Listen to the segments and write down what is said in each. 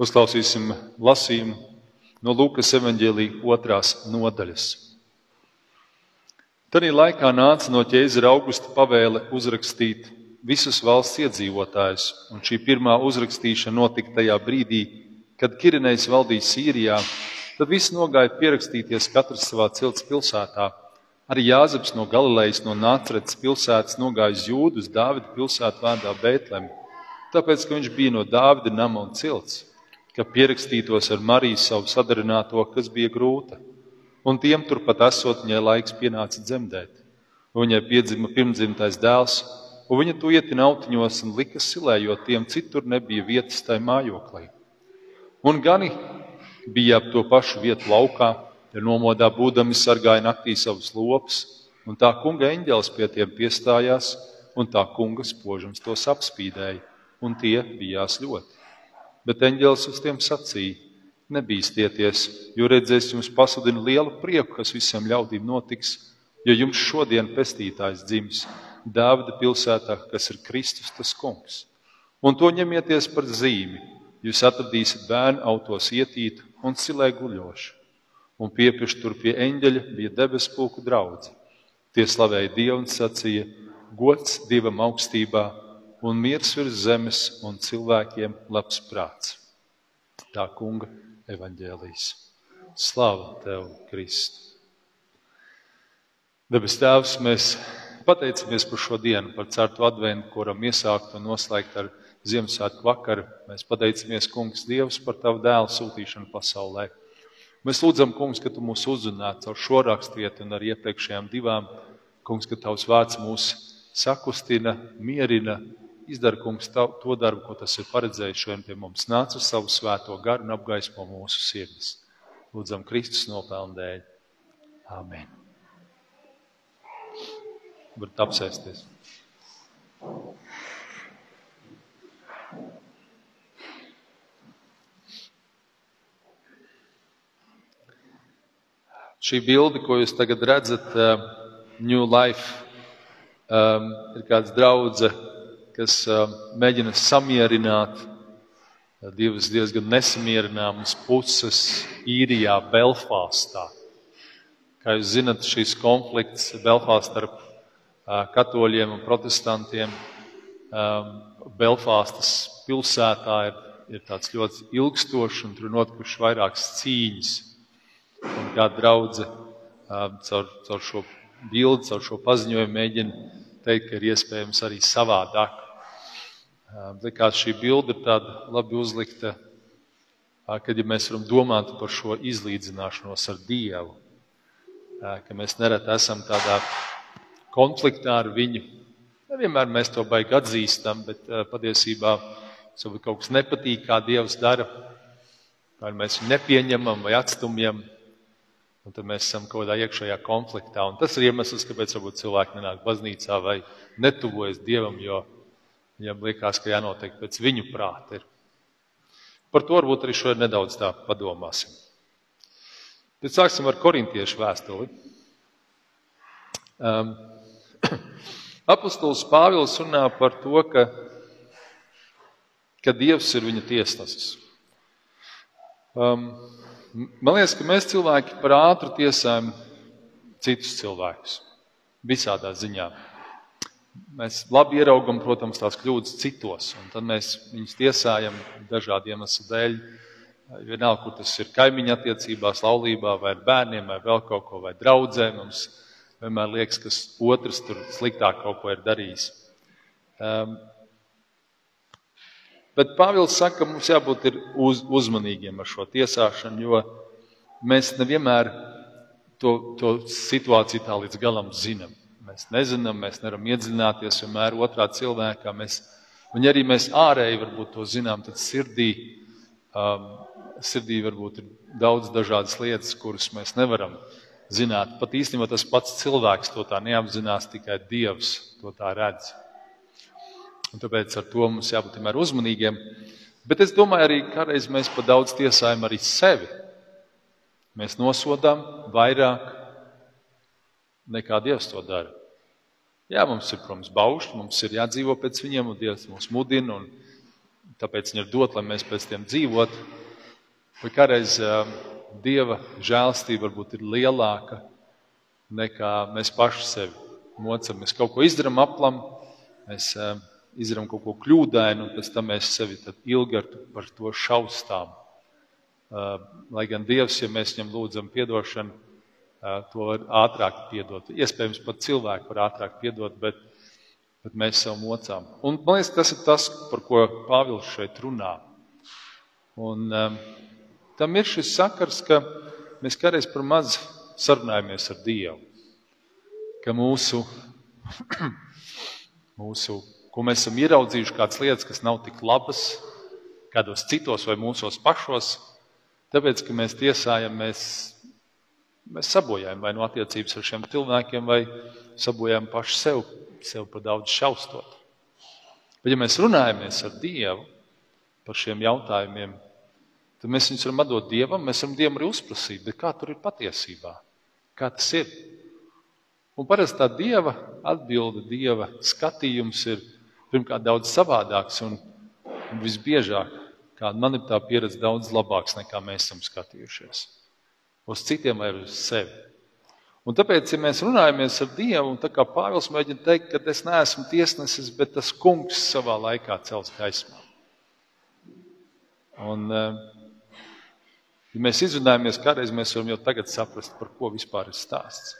Uzklausīsim lasījumu no Lūkas evanģēlīja otrās nodaļas. Tad laikā nāca no ķēzara augusta pavēle uzrakstīt visus valsts iedzīvotājus, un šī pirmā uzrakstīšana notika tajā brīdī, kad Kirinējs valdīja Sīrijā. Tad visi nogāja pierakstīties katrs savā cilts pilsētā. Arī Jāzeps no Galilejas, no Nācretes pilsētas nogāja uz Jūdu, uz Dāvida pilsētu vārdā Bētlemi, tāpēc, ka viņš bija no Dāvida nama un cilts ka pierakstītos ar Mariju savu sadarināto, kas bija grūta. Un tiem turpat esot, viņai laiks pienāca dzemdēt. Viņai piedzima pirmdzimtais dēls, un viņa to ietina autiņos un lika silē, jo tiem citur nebija vietas tai mājoklī. Un gani bija ap to pašu vietu laukā, ja nomodā būdami sargāja naktī savus lopus, un tā kunga eņģēlis pie tiem piestājās, un tā kunga spožums tos apspīdēja, un tie bijās ļoti. Bet eņģēlis uz tiem sacīja: Nebīsties, jo redzēs, jums pasludina lielu prieku, kas visiem ļaudīm notiks, jo jums šodien pestītājs dzims Dāvida pilsētā, kas ir Kristus tas kungs. Un to ņemieties par zīmi. Jūs atradīsiet bērnu autos ietītu un silē guļošu. Un piepieši tur pie eņģeļa bija debesu pulku draugi. Tie slavēja Dievu un sacīja: Gods Dievam augstībā un miers virs zemes un cilvēkiem labs prāts. Tā kunga evaņģēlīs. Slāva tev, Kristu! Debes Tēvs, mēs pateicamies par šo dienu, par certu adventu, kuram iesākt un noslēgt ar Ziemassvētku vakaru. Mēs pateicamies, Kungs, Dievs, par Tavu dēlu sūtīšanu pasaulē. Mēs lūdzam, Kungs, ka Tu mūs uzrunātu caur šo raksturvietu un ar iepriekšējām divām. Kungs, ka Tavs vārds mūs sakustina, mierina, Izdara, kungs, to darbu, ko tas ir paredzējis šodien pie mums. Nāc uz savu svēto garu un apgaismo mūsu sirdis. Lūdzam, Kristus nopelnu dēļ. Āmen. Varat apsēsties. Šī bilde, ko jūs tagad redzat, uh, New Life, um, ir kāds draugs kas mēģina samierināt divas diezgan nesamierināmas puses īrijā, Belfāstā. Kā jūs zinat, šis konflikts Belfāstā starp katoļiem un protestantiem Belfāstas pilsētā ir, ir tāds ļoti ilgstošs un tur notikušas vairākas cīņas. Un kā draudze caur, caur šo bildi, caur šo paziņojumu mēģina teikt, ka ir iespējams arī savādāk. Likās šī bilde ir tāda labi uzlikta, kad ja mēs varam domāt par šo izlīdzināšanos ar Dievu, ka mēs nereti esam tādā konfliktā ar viņu. Nevienmēr mēs to baigi atzīstam, bet patiesībā varbūt kaut kas nepatīk, kā Dievs dara, vai mēs viņu nepieņemam vai atstumjam. Un tad mēs esam kaut kādā iekšējā konfliktā. Un tas ir iemesls, kāpēc cilvēki nenāk baznīcā vai netuvojas Dievam, jo viņam liekas, ka jānotiek pēc viņu prāta. Ir. Par to varbūt arī šodien nedaudz tā padomāsim. Tad sāksim ar korintiešu vēstuli. Um, Apostols Pāvils runā par to, ka, ka Dievs ir viņa tiesnesis. Um, man liekas, ka mēs cilvēki par ātru tiesājam citus cilvēkus visādā ziņā. Mēs labi ieraugam, protams, tās kļūdas citos, un tad mēs viņus tiesājam dažādu iemeslu dēļ. Vienalga, kur tas ir kaimiņa attiecībās, laulībā, vai bērniem, vai vēl kaut ko, vai draudzē. Mums vienmēr liekas, ka otrs tur sliktāk kaut ko ir darījis. Um, bet Pāvils saka, ka mums jābūt uz, uzmanīgiem ar šo tiesāšanu, jo mēs nevienmēr to, to situāciju tā līdz galam zinām. Mēs nezinām, mēs nevaram iedziļināties vienmēr otrā cilvēkā. Mēs, un arī mēs ārēji varbūt to zinām, tad sirdī, um, sirdī varbūt ir daudz dažādas lietas, kuras mēs nevaram zināt. Pat īstenībā tas pats cilvēks to tā neapzinās, tikai Dievs to tā redz. Un tāpēc ar to mums jābūt vienmēr uzmanīgiem. Bet es domāju, arī kādreiz mēs par daudz tiesājam arī sevi. Mēs nosodām vairāk nekā Dievs to dara. Jā, mums ir, protams, baušļi, mums ir jādzīvo pēc viņiem, un Dievs mūs mudina. tāpēc viņi ir dot, lai mēs pēc tiem dzīvotu. Vai kādreiz Dieva žēlstība varbūt ir lielāka nekā mēs paši sevi mocam. Mēs kaut ko izdarām aplam, mēs izdarām kaut ko kļūdainu, un pēc tam mēs sevi ilgi par to šaustām. Lai gan Dievs, ja mēs viņam lūdzam atdošanu, to var ātrāk piedot. Iespējams, pat cilvēki var ātrāk piedot, bet, bet mēs sev mocām. Un, man liekas, tas ir tas, par ko Pāvils šeit runā. Un, um, tam ir šis sakars, ka mēs kādreiz par maz sarunājamies ar Dievu. Ka mūsu, mūsu, ko mēs esam ieraudzījuši, kādas lietas, kas nav tik labas, kādos citos vai mūsos pašos, Tāpēc, ka mēs tiesājam, mēs, sabojājam vai no attiecības ar šiem cilvēkiem, vai sabojājam paši sev, sev par daudz šaustot. Bet, ja mēs runājamies ar Dievu par šiem jautājumiem, tad mēs viņus varam atdot Dievam, mēs varam Dievam arī uzprasīt, kā tur ir patiesībā, kā tas ir. Un parasti tā Dieva atbilde, Dieva skatījums ir pirmkārt daudz savādāks un, un visbiežāk kāda man ir tā pieredze daudz labāks nekā mēs esam skatījušies. Uz citiem vai uz sevi. Un tāpēc, ja mēs runājamies ar Dievu, un tā kā Pāvils mēģina teikt, ka es neesmu tiesnesis, bet tas kungs savā laikā cels gaismā. Un, eh, ja mēs izrunājamies, kādreiz mēs varam jau tagad saprast, par ko vispār ir stāsts.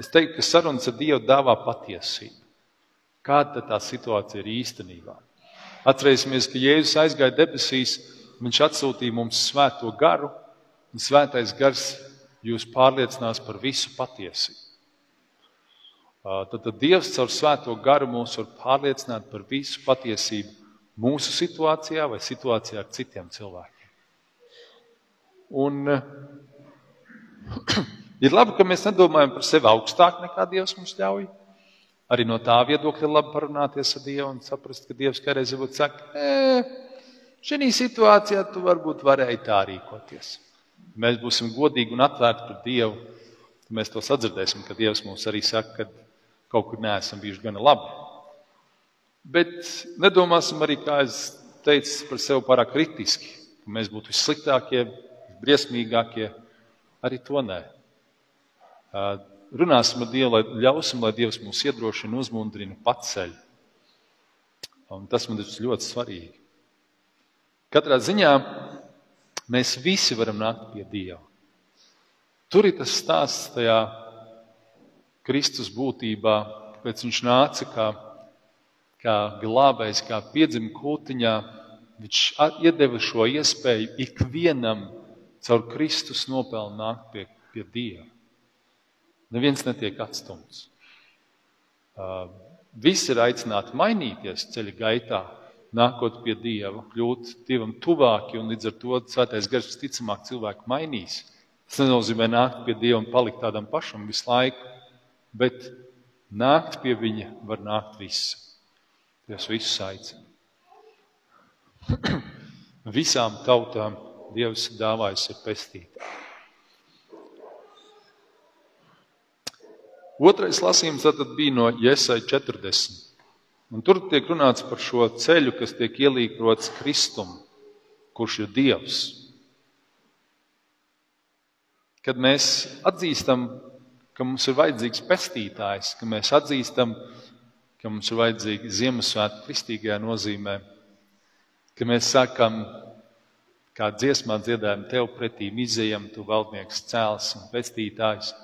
Es teiktu, ka sarunas ar Dievu dāvā patiesību. Kāda tā situācija ir īstenībā? Atcerēsimies, ka Jēzus aizgāja debesīs, viņš atsūtīja mums svēto garu, un svētais gars jūs pārliecinās par visu patiesību. Tad, tad Dievs caur svēto garu mūs var pārliecināt par visu patiesību mūsu situācijā vai situācijā ar citiem cilvēkiem. Un, ir labi, ka mēs nedomājam par sevi augstāk nekā Dievs mums ļauj. Arī no tā viedokļa ir labi parunāties ar Dievu un saprast, ka Dievs kādreiz varbūt saka, e, šī situācijā tu varbūt varēji tā rīkoties. Mēs būsim godīgi un atvērti pret Dievu. Mēs to sadzirdēsim, ka Dievs mums arī saka, ka kaut kur neesam bijuši gana labi. Bet nedomāsim arī, kā es teicu, par sevi pārāk kritiski, ka mēs būtu vissliktākie, briesmīgākie. Arī to nē runāsim ar Dievu, lai ļausim, lai Dievs mūs iedrošina, uzmundrina, paceļ. Un tas man ir ļoti svarīgi. Katrā ziņā mēs visi varam nākt pie Dieva. Tur ir tas stāsts tajā Kristus būtībā, kāpēc viņš nāca kā, kā glābējs, kā piedzima kūtiņā. Viņš iedeva šo iespēju ikvienam caur Kristus nopelnu nākt pie, pie Dieva. Neviens netiek atstumts. Visi ir aicināti mainīties ceļa gaitā, nākot pie Dieva, kļūt Dievam tuvāki, un līdz ar to Svētais Gars visticamāk cilvēku mainīs. Tas nenozīmē nākt pie Dieva un palikt tādam pašam visu laiku, bet nākt pie Viņa var nākt visi. Dievs visus aicina. Visām tautām Dievs dāvājas ir pestītāji. Otrais lasījums bija no Iesai 40. Un tur tiek runāts par šo ceļu, kas tiek ielīgrots Kristum, kurš ir Dievs. Kad mēs atzīstam, ka mums ir vajadzīgs pestītājs, ka mēs atzīstam, ka mums ir vajadzīga Ziemassvētku kristīgajā nozīmē, ka mēs sakam, kā dziesmā dziedājam, tev pretī izējam, tu valdnieks cēls un pestītājs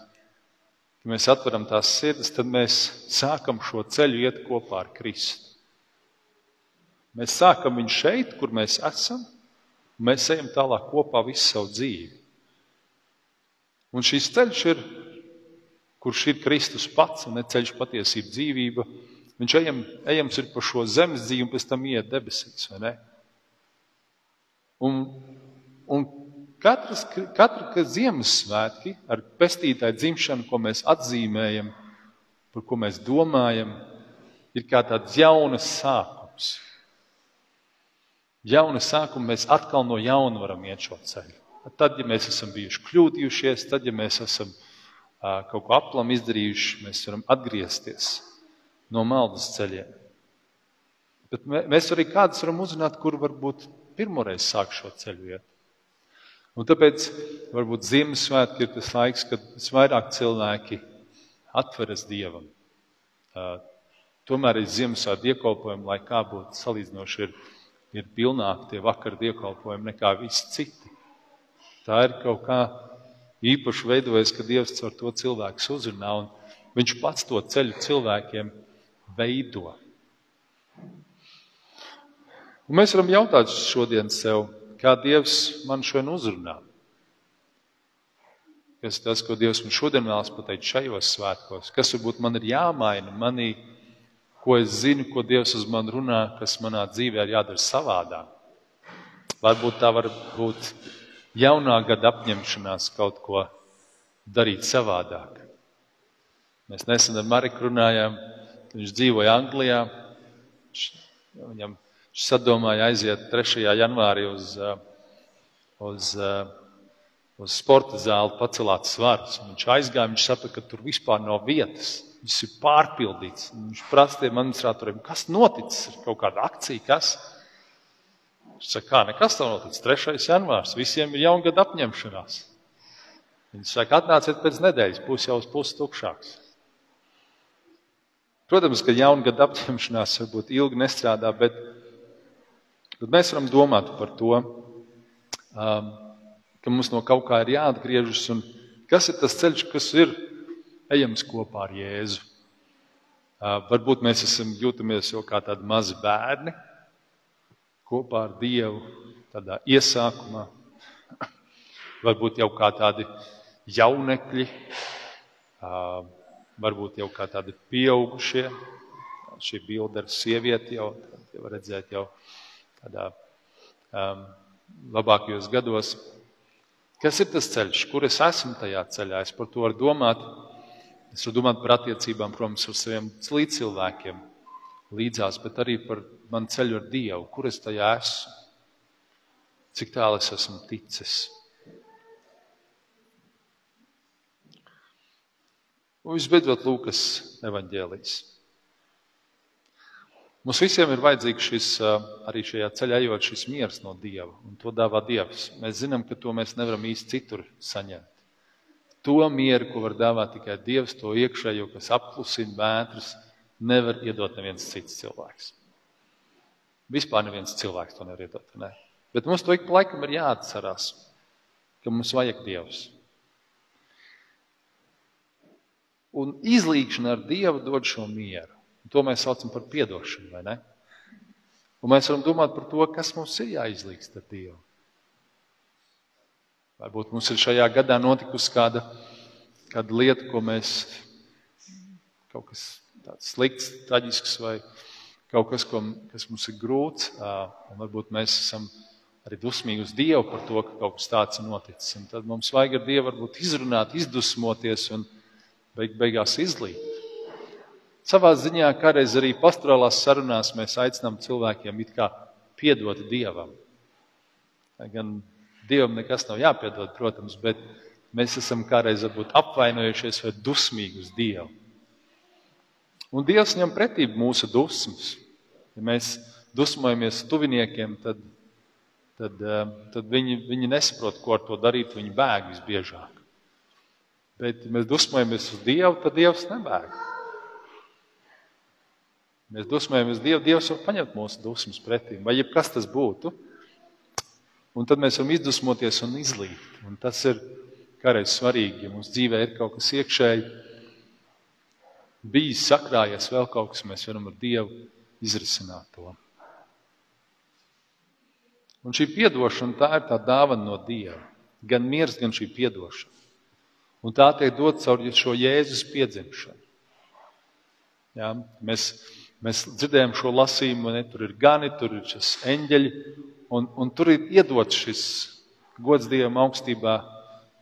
ja mēs atveram tās sirdis, tad mēs sākam šo ceļu iet kopā ar Kristu. Mēs sākam viņu šeit, kur mēs esam, un mēs ejam tālāk kopā visu savu dzīvi. Un šis ceļš ir, kurš ir Kristus pats un ne ceļš patiesība dzīvība. Viņš ejam, ejams ir pa šo zemes dzīvi un pēc tam iet debesīs? Un, un Katras, katra Ziemassvētki ar pestītāju dzimšanu, ko mēs atzīmējam, par ko mēs domājam, ir kā tāds jaunas sākums. Jauna sākuma mēs atkal no jauna varam iet šo ceļu. Tad, ja mēs esam bijuši kļūdījušies, tad, ja mēs esam uh, kaut ko aplam izdarījuši, mēs varam atgriezties no maldas ceļiem. Bet mēs arī kādus varam uzrunāt, kur varbūt pirmoreiz sāk šo ceļu iet. Un tāpēc varbūt Ziemassvētki ir tas laiks, kad visvairāk cilvēki atveras Dievam. Tomēr ir Ziemassvētku dievkalpojumi, lai kā būtu salīdzinoši, ir, ir pilnāki tie vakar dievkalpojumi nekā visi citi. Tā ir kaut kā īpaši veidojas, ka Dievs caur to cilvēku uzrunā, un Viņš pats to ceļu cilvēkiem veido. Un mēs varam jautāt šodien sev, kā Dievs man šodien uzrunā. Kas tas, ko Dievs man šodien vēlas pateikt šajos svētkos? Kas varbūt man ir jāmaina manī, ko es zinu, ko Dievs uz mani runā, kas manā dzīvē ir jādara savādāk? Varbūt tā var būt jaunā gada apņemšanās kaut ko darīt savādāk. Mēs nesen ar Mariku runājām, viņš dzīvoja Anglijā. Viņam viņš sadomāja aiziet 3. janvārī uz, uz, uz sporta zāli, pacelāt svarus. Viņš aizgāja, viņš saprata, ka tur vispār nav vietas. Viss ir pārpildīts. Viņš tiem administratoriem, kas noticis, ir kaut kāda akcija, kas. Viņš saka, kā nekas nav noticis. 3. janvārs, visiem ir jaungada apņemšanās. Viņš saka, atnāciet pēc nedēļas, būs jau uz pusi tukšāks. Protams, ka jaungada apņemšanās varbūt ilgi nestrādā, bet, bet mēs varam domāt par to, um, ka mums no kaut kā ir jāatgriežas un kas ir tas ceļš, kas ir ejams kopā ar Jēzu. Uh, varbūt mēs esam jūtamies jau kā tādi mazi bērni kopā ar Dievu, tādā iesākumā. Varbūt jau kā tādi jaunekļi. Uh, varbūt jau kā tādi pieaugušie. Šī bilde ar sievieti jau, jau redzēt jau tādā um, labākajos gados. Kas ir tas ceļš, kur es esmu tajā ceļā? Es par to varu domāt. Es varu domāt par attiecībām, protams, ar saviem līdzcilvēkiem līdzās, bet arī par manu ceļu ar Dievu, kur es tajā esmu, cik tālu es esmu ticis. Un visbeidzot, Lūkas evanģēlijas. Mums visiem ir vajadzīgs šis, arī šajā ceļā ejot, šis miers no Dieva, un to dāvā Dievs. Mēs zinām, ka to mēs nevaram īsti citur saņemt. To mieru, ko var dāvāt tikai Dievs, to iekšējo, kas apklusina vētras, nevar iedot neviens cits cilvēks. Vispār neviens cilvēks to nevar iedot. Ne? Bet mums to ik pa laikam ir jāatcerās, ka mums vajag Dievs. Un izlīgšana ar Dievu dod šo mieru. To mēs saucam par atdošanu, vai ne? Un mēs varam domāt par to, kas mums ir jāizlīgst ar Dievu. Varbūt mums ir šajā gadā notikusi kāda, kāda lieta, ko mēs kaut kas tāds slikts, traģisks vai kaut kas, ko, kas mums ir grūts. Un varbūt mēs esam arī dusmīgi uz Dievu par to, ka kaut kas tāds ir noticis. Un tad mums vajag ar Dievu izrunāt, izdusmoties un beig beigās izlīt. Savā ziņā, kādreiz arī pastorālās sarunās mēs aicinām cilvēkiem it kā piedot Dievam. Gan Dievam nekas nav jāpiedod, protams, bet mēs esam kādreiz varbūt apvainojušies vai dusmīgi uz Dievu. Un Dievs ņem pretī mūsu dusmas. Ja mēs dusmojamies tuviniekiem, tad, tad, eh, tad viņi, viņi nesaprot, ko ar to darīt. Viņi bēg visbiežāk. Bet, ja mēs dusmojamies uz Dievu, tad Dievs nebēg. Mēs dusmojamies uz Dievu, Dievs var paņemt mūsu dusmas pretī, vai jebkas tas būtu. Un tad mēs varam izdusmoties un izlīt. Un tas ir kādreiz svarīgi, ja mums dzīvē ir kaut kas iekšēji, bijis sakrājies vēl kaut kas, mēs varam ar Dievu izrisināt to. Un šī atdošana tā ir tā dāvana no Dieva. Gan miers, gan šī atdošana. Un tā tiek dot caur šo Jēzus piedzimšanu. Ja, mēs, mēs dzirdējam šo lasījumu, ne, tur ir gani, tur ir šis eņģeļi, un, un tur ir iedots šis gods Dievam augstībā,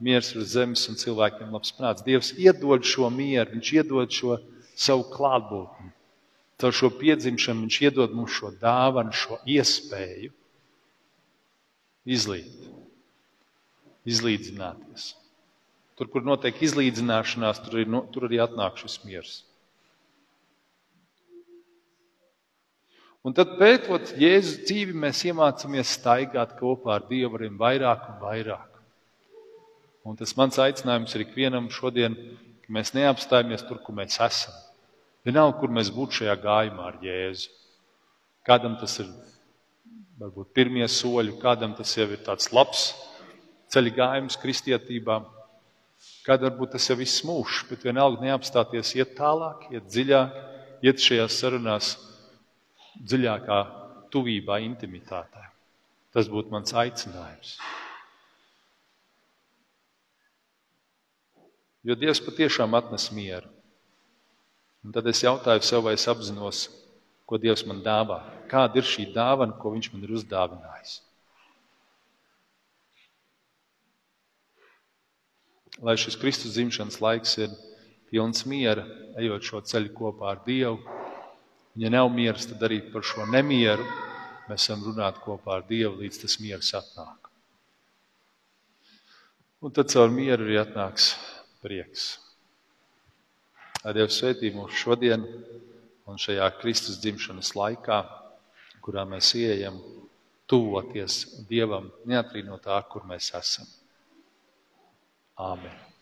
miers uz zemes un cilvēkiem labs prāts. Dievs iedod šo mieru, Viņš iedod šo savu klātbūtni. Caur šo piedzimšanu Viņš iedod mums šo dāvanu, šo iespēju izlīt, izlīdzināties. Tur, kur notiek izlīdzināšanās, tur, ir, tur arī atnāk šis miers. Un tad, pētot Jēzus dzīvi, mēs iemācāmies staigāt kopā ar Dievu arvien vairāk un vairāk. Un tas mans aicinājums ir ikvienam šodien, ka mēs neapstājamies tur, kur mēs esam. Vienalga, kur mēs būtu šajā gājumā ar Jēzu. Kādam tas ir varbūt pirmie soļi, kādam tas jau ir tāds labs ceļa gājums kristietībā, kāda varbūt tas jau viss mūžs, bet vienalga neapstāties, iet tālāk, iet dziļāk, iet šajās sarunās dziļākā tuvībā, intimitātē. Tas būtu mans aicinājums. Jo Dievs patiešām atnes mieru. Un tad es jautāju sev, vai es apzinos, ko Dievs man dāvā. Kāda ir šī dāvana, ko Viņš man ir uzdāvinājis? Lai šis Kristus dzimšanas laiks ir pilns miera, ejot šo ceļu kopā ar Dievu Ja nav miers, tad arī par šo nemieru mēs esam runāt kopā ar Dievu, līdz tas miers atnāk. Un tad caur mieru arī atnāks prieks. Ar Dievu svētību mums šodien un šajā Kristus dzimšanas laikā, kurā mēs ieejam tuvoties Dievam, neatkarīgi no tā, kur mēs esam. Āmen!